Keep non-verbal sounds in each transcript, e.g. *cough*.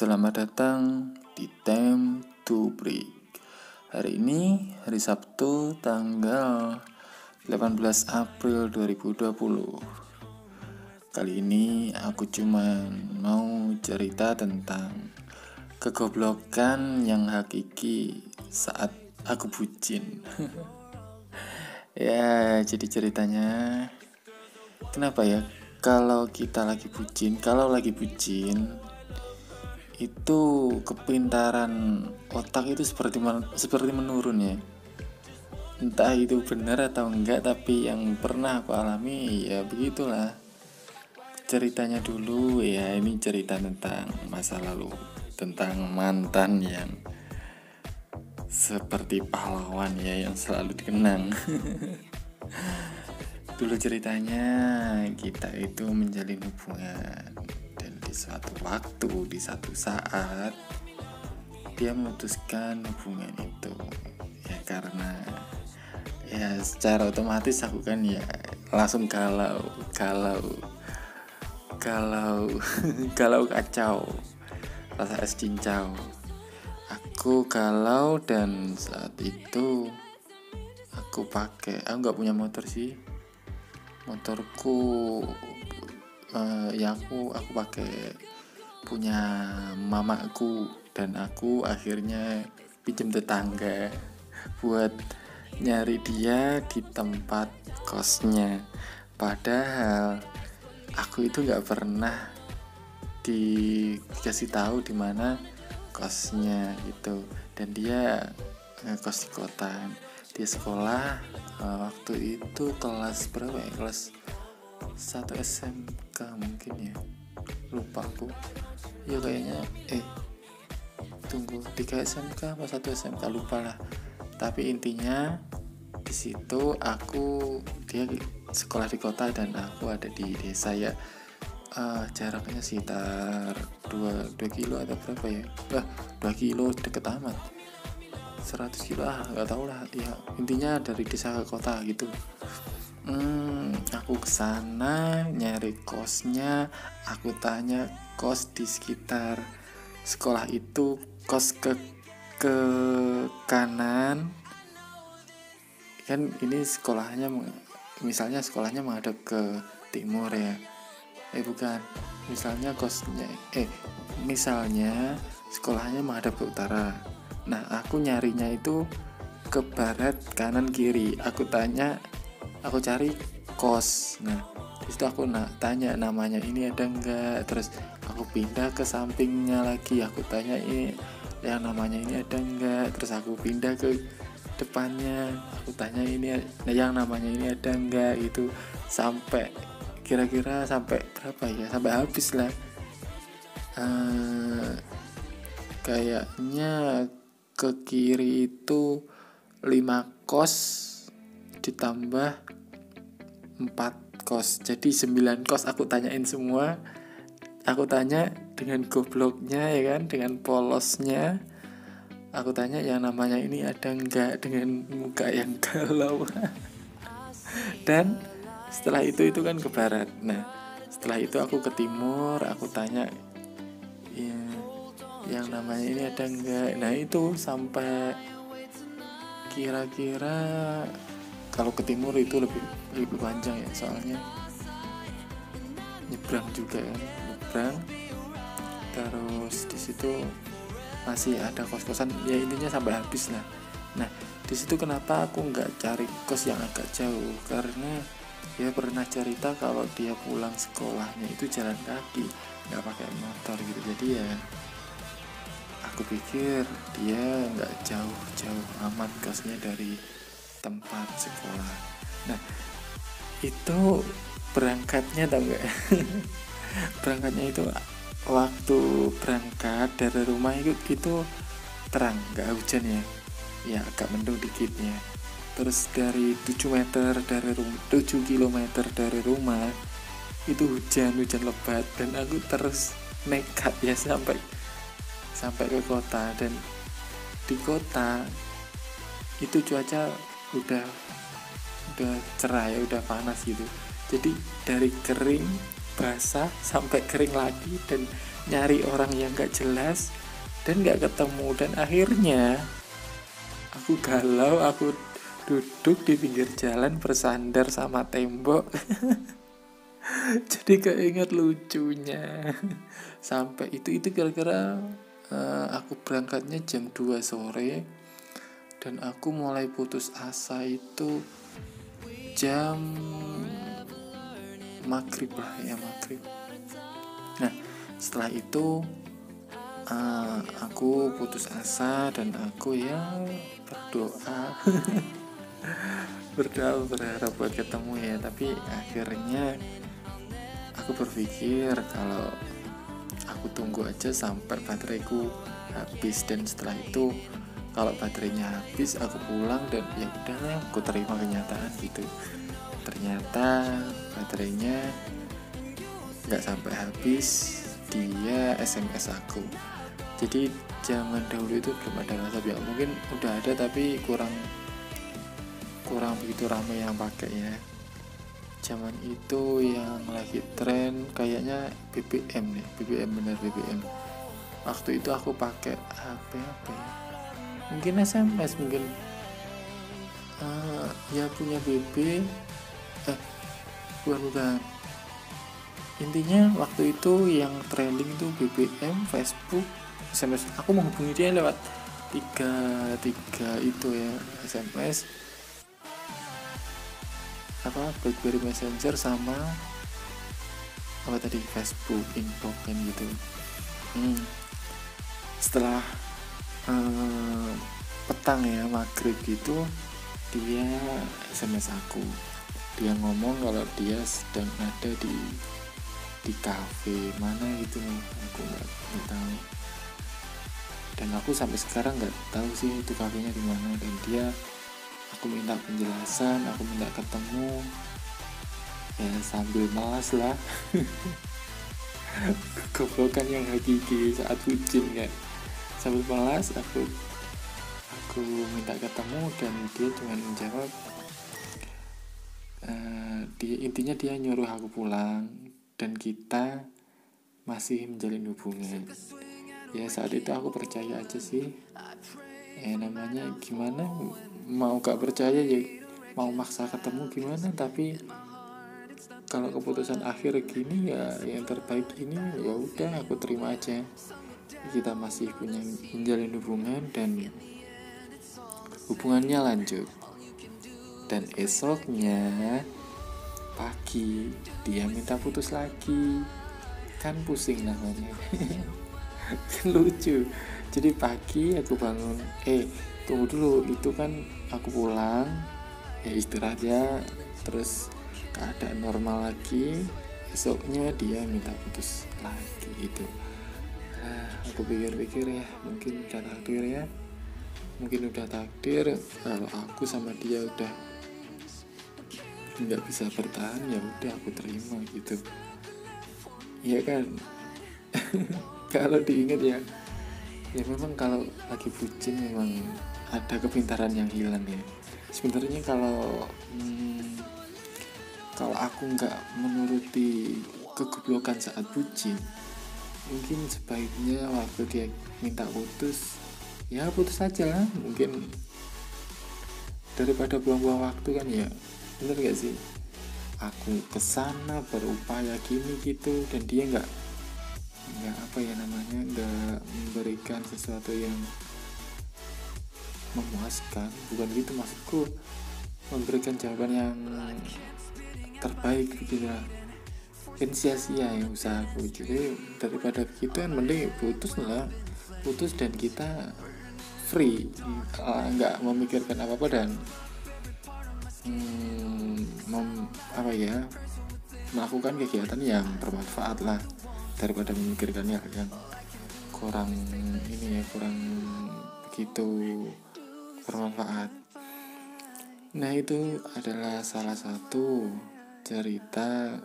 Selamat datang di Time to Break. Hari ini hari Sabtu tanggal 18 April 2020. Kali ini aku cuma mau cerita tentang kegoblokan yang hakiki saat aku bucin. *laughs* ya, jadi ceritanya kenapa ya kalau kita lagi bucin, kalau lagi bucin itu kepintaran otak itu seperti seperti menurun ya. Entah itu benar atau enggak tapi yang pernah aku alami ya begitulah. Ceritanya dulu ya ini cerita tentang masa lalu tentang mantan yang seperti pahlawan ya yang selalu dikenang. *laughs* Dulu ceritanya kita itu menjalin hubungan di suatu waktu di satu saat. Dia memutuskan hubungan itu. Ya karena ya secara otomatis aku kan ya langsung galau galau galau *laughs* galau kacau. Rasa es cincau. Aku galau dan saat itu aku pakai aku nggak punya motor sih. Motorku uh, ya aku aku pakai punya mamaku dan aku akhirnya pinjam tetangga buat nyari dia di tempat kosnya. Padahal aku itu nggak pernah dikasih tahu di mana kosnya itu. Dan dia ngekos di kota. Dia sekolah uh, waktu itu kelas berapa ya? Kelas satu Mungkin ya. Lupa aku. Ya kayaknya eh tunggu tiga SMK apa satu SMK lupa lah. Tapi intinya di situ aku dia sekolah di kota dan aku ada di desa ya. Uh, jaraknya sekitar 2, 2 kilo atau berapa ya? Lah 2 kilo deket amat. 100 kilo ah nggak tahu lah. Ya intinya dari desa ke kota gitu hmm, aku ke sana nyari kosnya aku tanya kos di sekitar sekolah itu kos ke ke kanan. Kan ini sekolahnya misalnya sekolahnya menghadap ke timur ya. Eh bukan. Misalnya kosnya eh misalnya sekolahnya menghadap ke utara. Nah aku nyarinya itu ke barat kanan kiri. Aku tanya aku cari kos. Nah di situ aku nak tanya namanya ini ada enggak terus aku pindah ke sampingnya lagi. Aku tanya ini yang namanya ini ada enggak terus aku pindah ke depannya. Aku tanya ini nah yang namanya ini ada enggak itu sampai kira-kira sampai berapa ya? Sampai habis lah. Uh, kayaknya ke kiri itu 5 kos ditambah 4 kos. Jadi 9 kos aku tanyain semua. Aku tanya dengan gobloknya ya kan? Dengan polosnya. Aku tanya yang namanya ini ada enggak dengan muka yang galau? *laughs* Dan setelah itu itu kan ke barat. Nah setelah itu aku ke timur aku tanya ya yang namanya ini ada enggak nah itu sampai kira-kira kalau ke timur itu lebih lebih panjang ya soalnya nyebrang juga ya nyebrang. Terus di situ masih ada kos-kosan ya intinya sampai habis lah. Nah di situ kenapa aku nggak cari kos yang agak jauh? Karena dia pernah cerita kalau dia pulang sekolahnya itu jalan kaki nggak pakai motor gitu. Jadi ya aku pikir dia nggak jauh-jauh amat kosnya dari tempat sekolah. Nah itu berangkatnya tau gak *laughs* berangkatnya itu waktu berangkat dari rumah itu itu terang nggak hujan ya? Ya agak mendung dikitnya terus dari 7 meter dari rumah 7 km dari rumah itu hujan hujan lebat dan aku terus nekat ya sampai sampai ke kota. Dan di kota itu cuaca udah udah cerah ya udah panas gitu. Jadi dari kering basah sampai kering lagi dan nyari orang yang gak jelas dan gak ketemu. Dan akhirnya aku galau aku duduk di pinggir jalan bersandar sama tembok. *laughs* Jadi keinget lucunya. Sampai itu itu kira-kira uh, aku berangkatnya jam 2 sore dan aku mulai putus asa itu jam maghrib lah ya maghrib. Nah setelah itu uh, aku putus asa dan aku ya berdoa. *laughs* Berdoa berharap buat ketemu ya tapi akhirnya aku berpikir kalau aku tunggu aja sampai bateraiku habis. Dan setelah itu kalau baterainya habis aku pulang dan ya udahlah aku terima kenyataan gitu. Ternyata baterainya nggak sampai habis dia SMS aku. Jadi zaman dahulu itu belum ada WhatsApp. Ya mungkin udah ada tapi kurang kurang begitu ramai yang pakai ya zaman itu yang lagi tren kayaknya BBM nih BBM bener BBM waktu itu aku pakai HP apa ya mungkin SMS mungkin. Uh, ya punya BB eh bukan bukan. Intinya waktu itu yang trending itu BBM Facebook SMS aku menghubungi dia lewat tiga tiga itu ya SMS apa BlackBerry Messenger sama apa tadi Facebook inbox kan gitu. Hmm. setelah uh, petang ya maghrib gitu dia SMS aku. Dia ngomong kalau dia sedang ada di di cafe mana gitu nih aku nggak tahu. Dan aku sampai sekarang nggak tahu sih itu kafenya di mana. Dan dia aku minta penjelasan aku minta ketemu. Ya sambil malas lah. *laughs* Kegoblokan yang hakiki saat hujan kan sambil malas aku aku minta ketemu dan dia cuma menjawab uh, dia intinya dia nyuruh aku pulang dan kita masih menjalin hubungan. Ya saat itu aku percaya aja sih. Ya namanya gimana? Mau gak percaya ya mau maksa ketemu gimana? Tapi kalau keputusan akhir gini ya yang terbaik ini ya udah aku terima aja kita masih punya menjalin hubungan dan hubungannya lanjut. Dan esoknya pagi dia minta putus lagi. Kan pusing namanya. *laughs* Lucu. Jadi pagi aku bangun eh tunggu dulu itu kan aku pulang. Ya istirahat ya. Terus keadaan normal lagi. Esoknya dia minta putus lagi itu aku pikir-pikir ya mungkin udah takdir ya. Mungkin udah takdir kalau aku sama dia udah nggak bisa bertahan ya udah aku terima gitu. Iya kan? *laughs* Kalau diingat ya ya memang kalau lagi bucin memang ada kepintaran yang hilang ya. Sebenarnya kalau hmm, kalau aku nggak menuruti kegoblokan saat bucin mungkin sebaiknya waktu dia minta putus ya putus aja lah. Mungkin daripada buang-buang waktu kan ya bener gak sih? Aku ke sana berupaya gini gitu dan dia nggak nggak apa ya namanya nggak memberikan sesuatu yang memuaskan. Bukan gitu maksudku. Memberikan jawaban yang terbaik gitu ya kan sia-sia ya usahaku jadi daripada begitu kan mending putus lah. Putus dan kita free. Nggak memikirkan apa apa dan hmm, mem, apa ya melakukan kegiatan yang bermanfaat lah. Daripada memikirkan yang kurang ini ya kurang begitu bermanfaat. Nah itu adalah salah satu cerita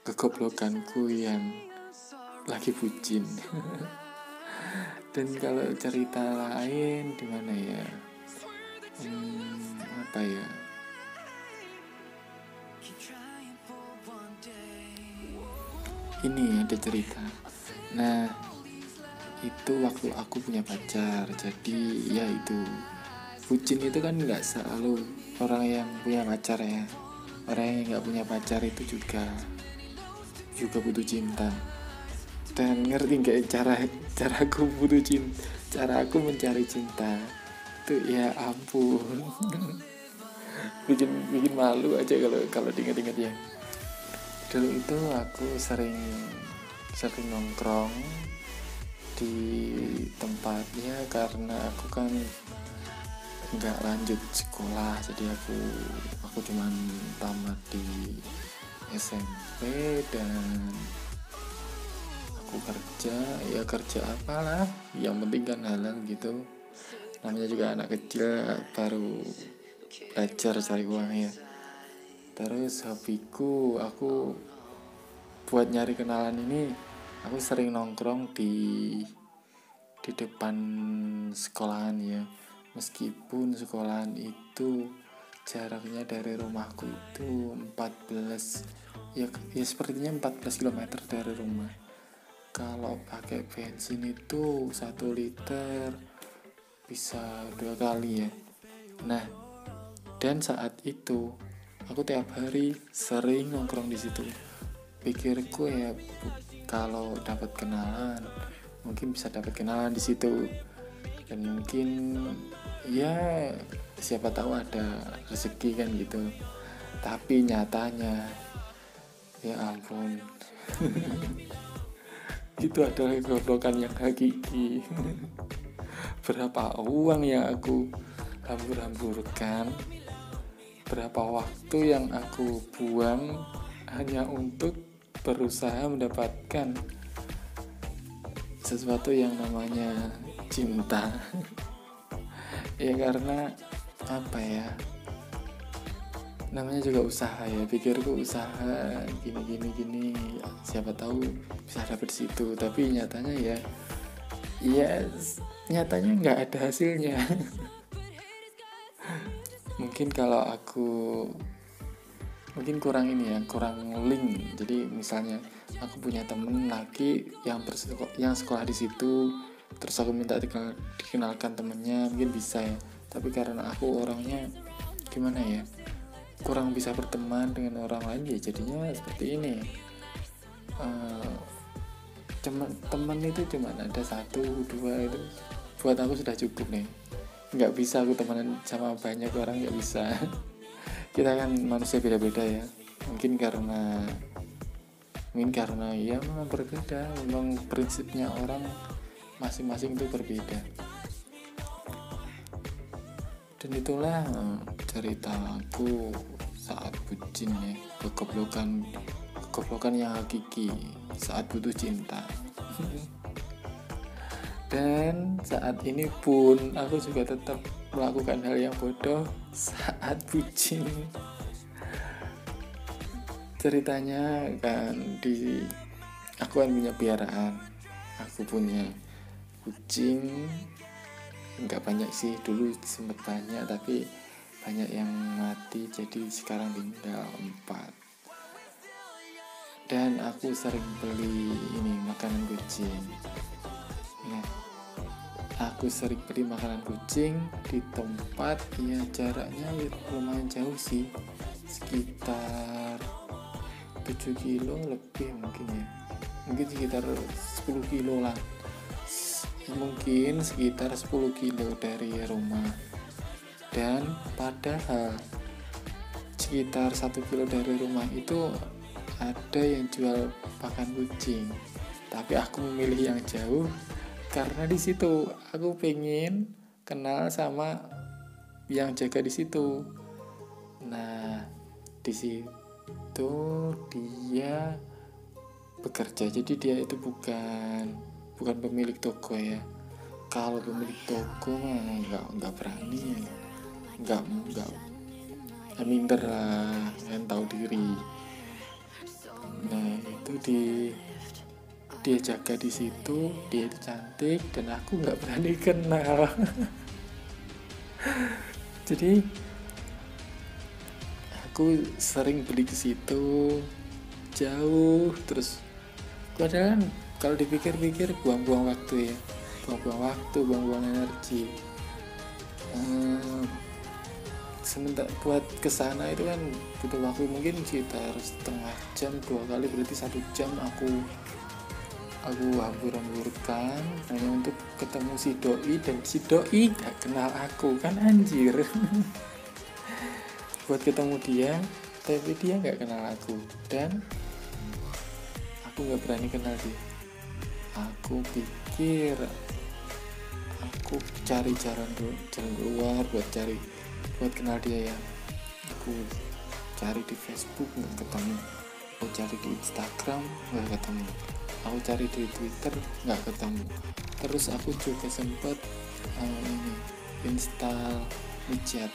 kegoblokanku yang lagi bucin. *laughs* Dan kalau cerita lain di mana ya? Hmm, apa ya? Ini ada cerita. Nah itu waktu aku punya pacar. Jadi ya itu. Bucin itu kan nggak selalu orang yang punya pacar ya. Orang yang nggak punya pacar itu juga juga butuh cinta. Dan ngerti nggak cara cara aku butuh cinta cara aku mencari cinta? Itu ya ampun. *laughs* Bikin bikin malu aja kalau kalau diingat-ingat ya. Dulu itu aku sering sering nongkrong di tempatnya karena aku kan nggak lanjut sekolah. Jadi aku aku cuman tamat di SMP dan aku kerja ya kerja apalah yang penting kan halal gitu. Namanya juga anak kecil baru belajar cari uang ya. Terus hobiku aku buat nyari kenalan ini aku sering nongkrong di di depan sekolahan ya. Meskipun sekolahan itu jaraknya dari rumahku itu 14 ya, ya sepertinya 14 km dari rumah. Kalau pakai bensin itu satu liter bisa dua kali ya. Nah dan saat itu aku tiap hari sering nongkrong di situ. Pikirku ya kalau dapat kenalan mungkin bisa dapat kenalan di situ. Dan mungkin ya siapa tahu ada rezeki kan gitu. Tapi nyatanya ya ampun. *laughs* Itu adalah goblokan yang hakiki. *laughs* Berapa uang yang aku hambur-hamburkan? Berapa waktu yang aku buang hanya untuk berusaha mendapatkan sesuatu yang namanya cinta *laughs* ya karena apa ya? Namanya juga usaha ya. Pikirku usaha gini gini gini. Siapa tahu bisa dapet situ. Tapi nyatanya ya ya nyatanya nggak ada hasilnya. *laughs* Mungkin kalau aku mungkin kurang ini ya kurang link. Jadi misalnya aku punya temen laki yang bersekolah yang sekolah di situ terus aku minta dikenal, dikenalkan temennya mungkin bisa ya. Tapi karena aku orangnya gimana ya kurang bisa berteman dengan orang lain ya jadinya seperti ini. Uh, teman itu cuma ada satu dua itu. Buat aku sudah cukup nih. Nggak bisa aku temenan sama banyak orang nggak bisa. *laughs* Kita kan manusia beda-beda ya. Mungkin karena mungkin karena ya memang berbeda. Memang prinsipnya orang masing-masing itu berbeda. Dan itulah eh, cerita aku saat bucin ya kegoblokan kegoblokan yang hakiki saat butuh cinta. *laughs* Dan saat ini pun aku juga tetap melakukan hal yang bodoh saat bucin. Ceritanya kan di aku kan punya piaraan aku punya kucing nggak banyak sih dulu sempat banyak tapi banyak yang mati jadi sekarang tinggal empat. Dan aku sering beli ini makanan kucing. Ya aku sering beli makanan kucing di tempat ya jaraknya lumayan jauh sih sekitar 7 kilo lebih mungkin ya. Mungkin sekitar 10 kilo lah mungkin sekitar 10 kilo dari rumah. Dan padahal sekitar satu kilo dari rumah itu ada yang jual pakan kucing. Tapi aku memilih yang jauh karena di situ aku pengen kenal sama yang jaga di situ. Nah di situ dia bekerja. Jadi dia itu bukan bukan pemilik toko ya. Kalau pemilik toko mah nggak nggak berani ya. Nggak nggak. Minder lah kan tahu diri. Nah itu di dia jaga di situ dia itu cantik dan aku nggak berani kenal *laughs* jadi aku sering beli ke situ jauh terus padahal kan kalau dipikir-pikir buang-buang waktu ya. Buang-buang waktu buang-buang energi. Hmm, sementara buat ke sana itu kan butuh waktu mungkin sekitar setengah jam dua kali berarti satu jam aku aku hambur-hamburkan. Hanya untuk ketemu si doi dan si doi gak kenal aku kan anjir. *laughs* Buat ketemu dia tapi dia nggak kenal aku dan aku nggak berani kenal dia aku pikir aku cari jalan jalan keluar buat cari buat kenal dia ya. Aku cari di Facebook nggak ketemu. Aku cari di Instagram nggak ketemu. Aku cari di Twitter nggak ketemu. Terus aku juga sempat um, ini install WeChat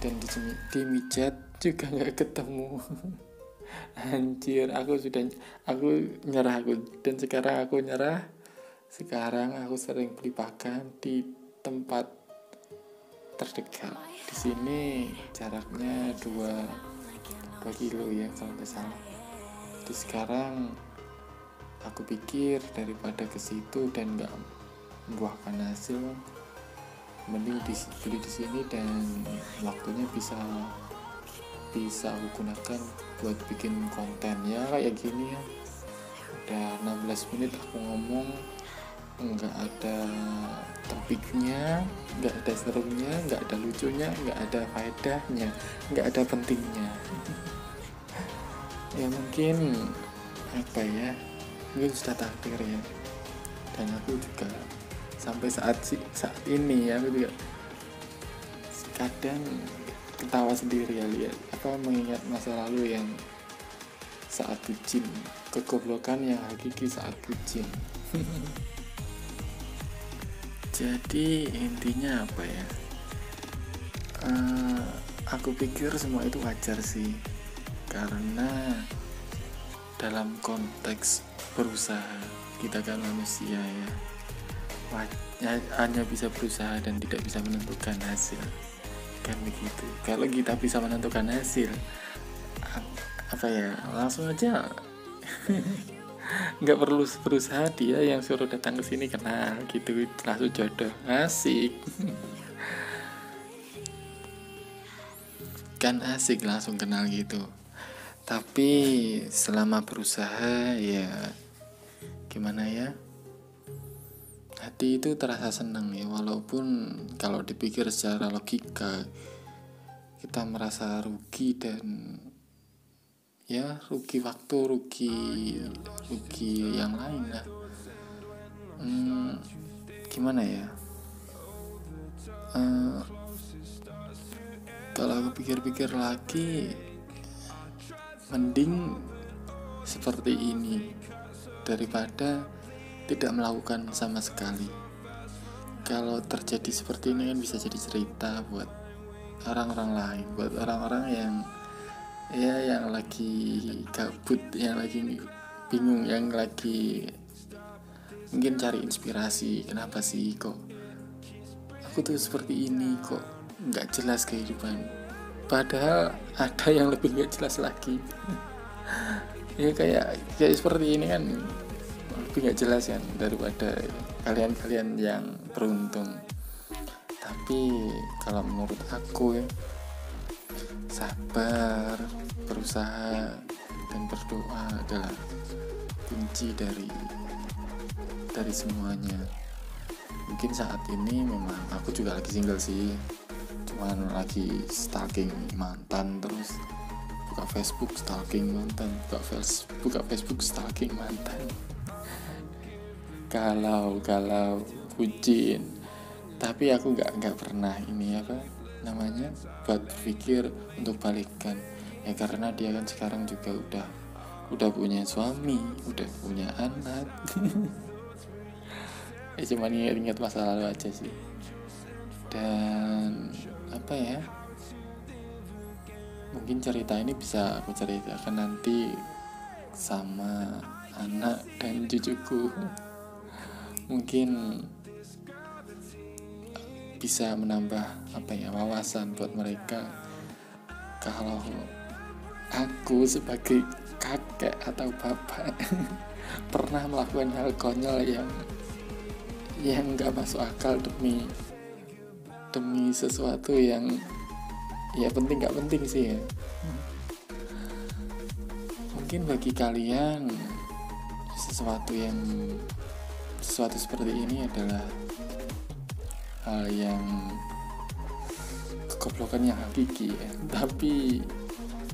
dan di, di WeChat juga nggak ketemu *laughs* anjir aku sudah aku nyerah aku. Dan sekarang aku nyerah sekarang aku sering beli pakan di tempat terdekat. Di sini jaraknya dua dua kilo ya kalau nggak salah. Di sekarang aku pikir daripada ke situ dan nggak membuahkan hasil mending beli di sini dan waktunya bisa bisa aku gunakan buat bikin konten. Ya kayak gini ya. Udah 16 menit aku ngomong nggak ada topiknya nggak ada serumnya nggak ada lucunya nggak ada faedahnya nggak ada pentingnya. Ya mungkin apa ya? Mungkin sudah takdir ya. Dan aku juga sampai saat saat ini ya aku juga kadang ketawa sendiri ya lihat apa mengingat masa lalu yang saat bucin? Kegoblokan yang hakiki saat bucin. *laughs* Jadi intinya apa ya? Uh, aku pikir semua itu wajar sih. Karena dalam konteks berusaha kita kan manusia ya hanya bisa berusaha dan tidak bisa menentukan hasil kan begitu. Kalau kita bisa menentukan hasil apa ya langsung aja *laughs* nggak perlu berusaha dia yang suruh datang ke sini kenal gitu langsung jodoh. Asik. Kan asik langsung kenal gitu. Tapi selama berusaha ya gimana ya hati itu terasa senang ya walaupun kalau dipikir secara logika kita merasa rugi dan ya rugi waktu rugi rugi yang lain lah. Hmm, gimana ya? Uh, kalau aku pikir-pikir lagi mending seperti ini daripada tidak melakukan sama sekali. Kalau terjadi seperti ini kan bisa jadi cerita buat orang-orang lain, buat orang-orang yang ya yang lagi gabut, yang lagi bingung, yang lagi mungkin cari inspirasi. Kenapa sih kok aku tuh seperti ini kok nggak jelas kehidupan. Padahal ada yang lebih nggak jelas lagi. *laughs* ya kayak kayak seperti ini kan lebih nggak jelas kan daripada kalian-kalian yang beruntung. Tapi kalau menurut aku ya sabar berusaha dan berdoa adalah kunci dari dari semuanya. Mungkin saat ini memang aku juga lagi single sih. Cuman lagi stalking mantan terus. Buka Facebook stalking mantan buka Facebook buka Facebook stalking mantan kalau bucin. Tapi aku nggak nggak pernah ini apa namanya buat berpikir untuk balikan. Ya karena dia kan sekarang juga udah udah punya suami udah punya anak. *laughs* Ya cuma ingat-ingat masa lalu aja sih. Dan apa ya mungkin cerita ini bisa aku ceritakan nanti sama anak dan cucuku mungkin bisa menambah apa ya wawasan buat mereka. Kalau aku sebagai kakek atau bapak *laughs* pernah melakukan hal konyol yang yang nggak masuk akal demi demi sesuatu yang ya penting nggak penting sih ya. Mungkin bagi kalian sesuatu yang sesuatu seperti ini adalah hal yang kegoblokan yang hakiki ya. Tapi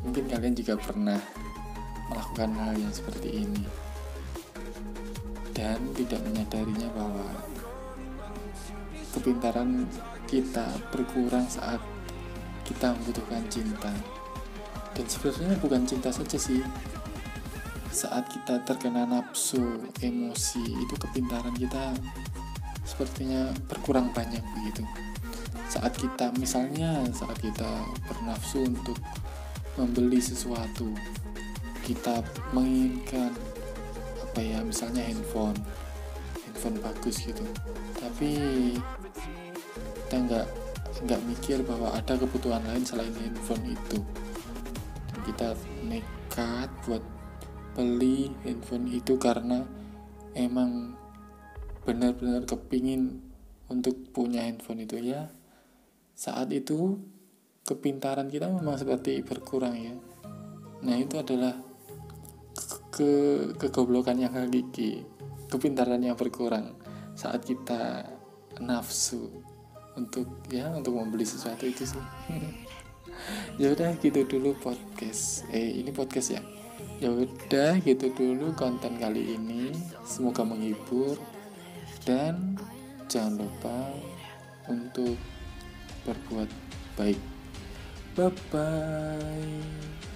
mungkin kalian juga pernah melakukan hal yang seperti ini. Dan tidak menyadarinya bahwa kepintaran kita berkurang saat kita membutuhkan cinta. Dan sebenarnya bukan cinta saja sih saat kita terkena nafsu emosi itu kepintaran kita sepertinya berkurang banyak begitu. Saat kita misalnya saat kita bernafsu untuk membeli sesuatu kita menginginkan apa ya misalnya handphone handphone bagus gitu. Tapi kita nggak nggak mikir bahwa ada kebutuhan lain selain handphone itu. Dan kita nekat buat beli handphone itu karena emang benar-benar kepingin untuk punya handphone itu ya. Saat itu kepintaran kita memang seperti berkurang ya. Nah itu adalah ke kegoblokan yang hakiki kepintaran yang berkurang saat kita nafsu untuk ya untuk membeli sesuatu itu sih *laughs* ya udah gitu dulu podcast. Eh ini podcast ya? Ya udah gitu dulu konten kali ini. Semoga menghibur. Dan jangan lupa untuk berbuat baik. Bye bye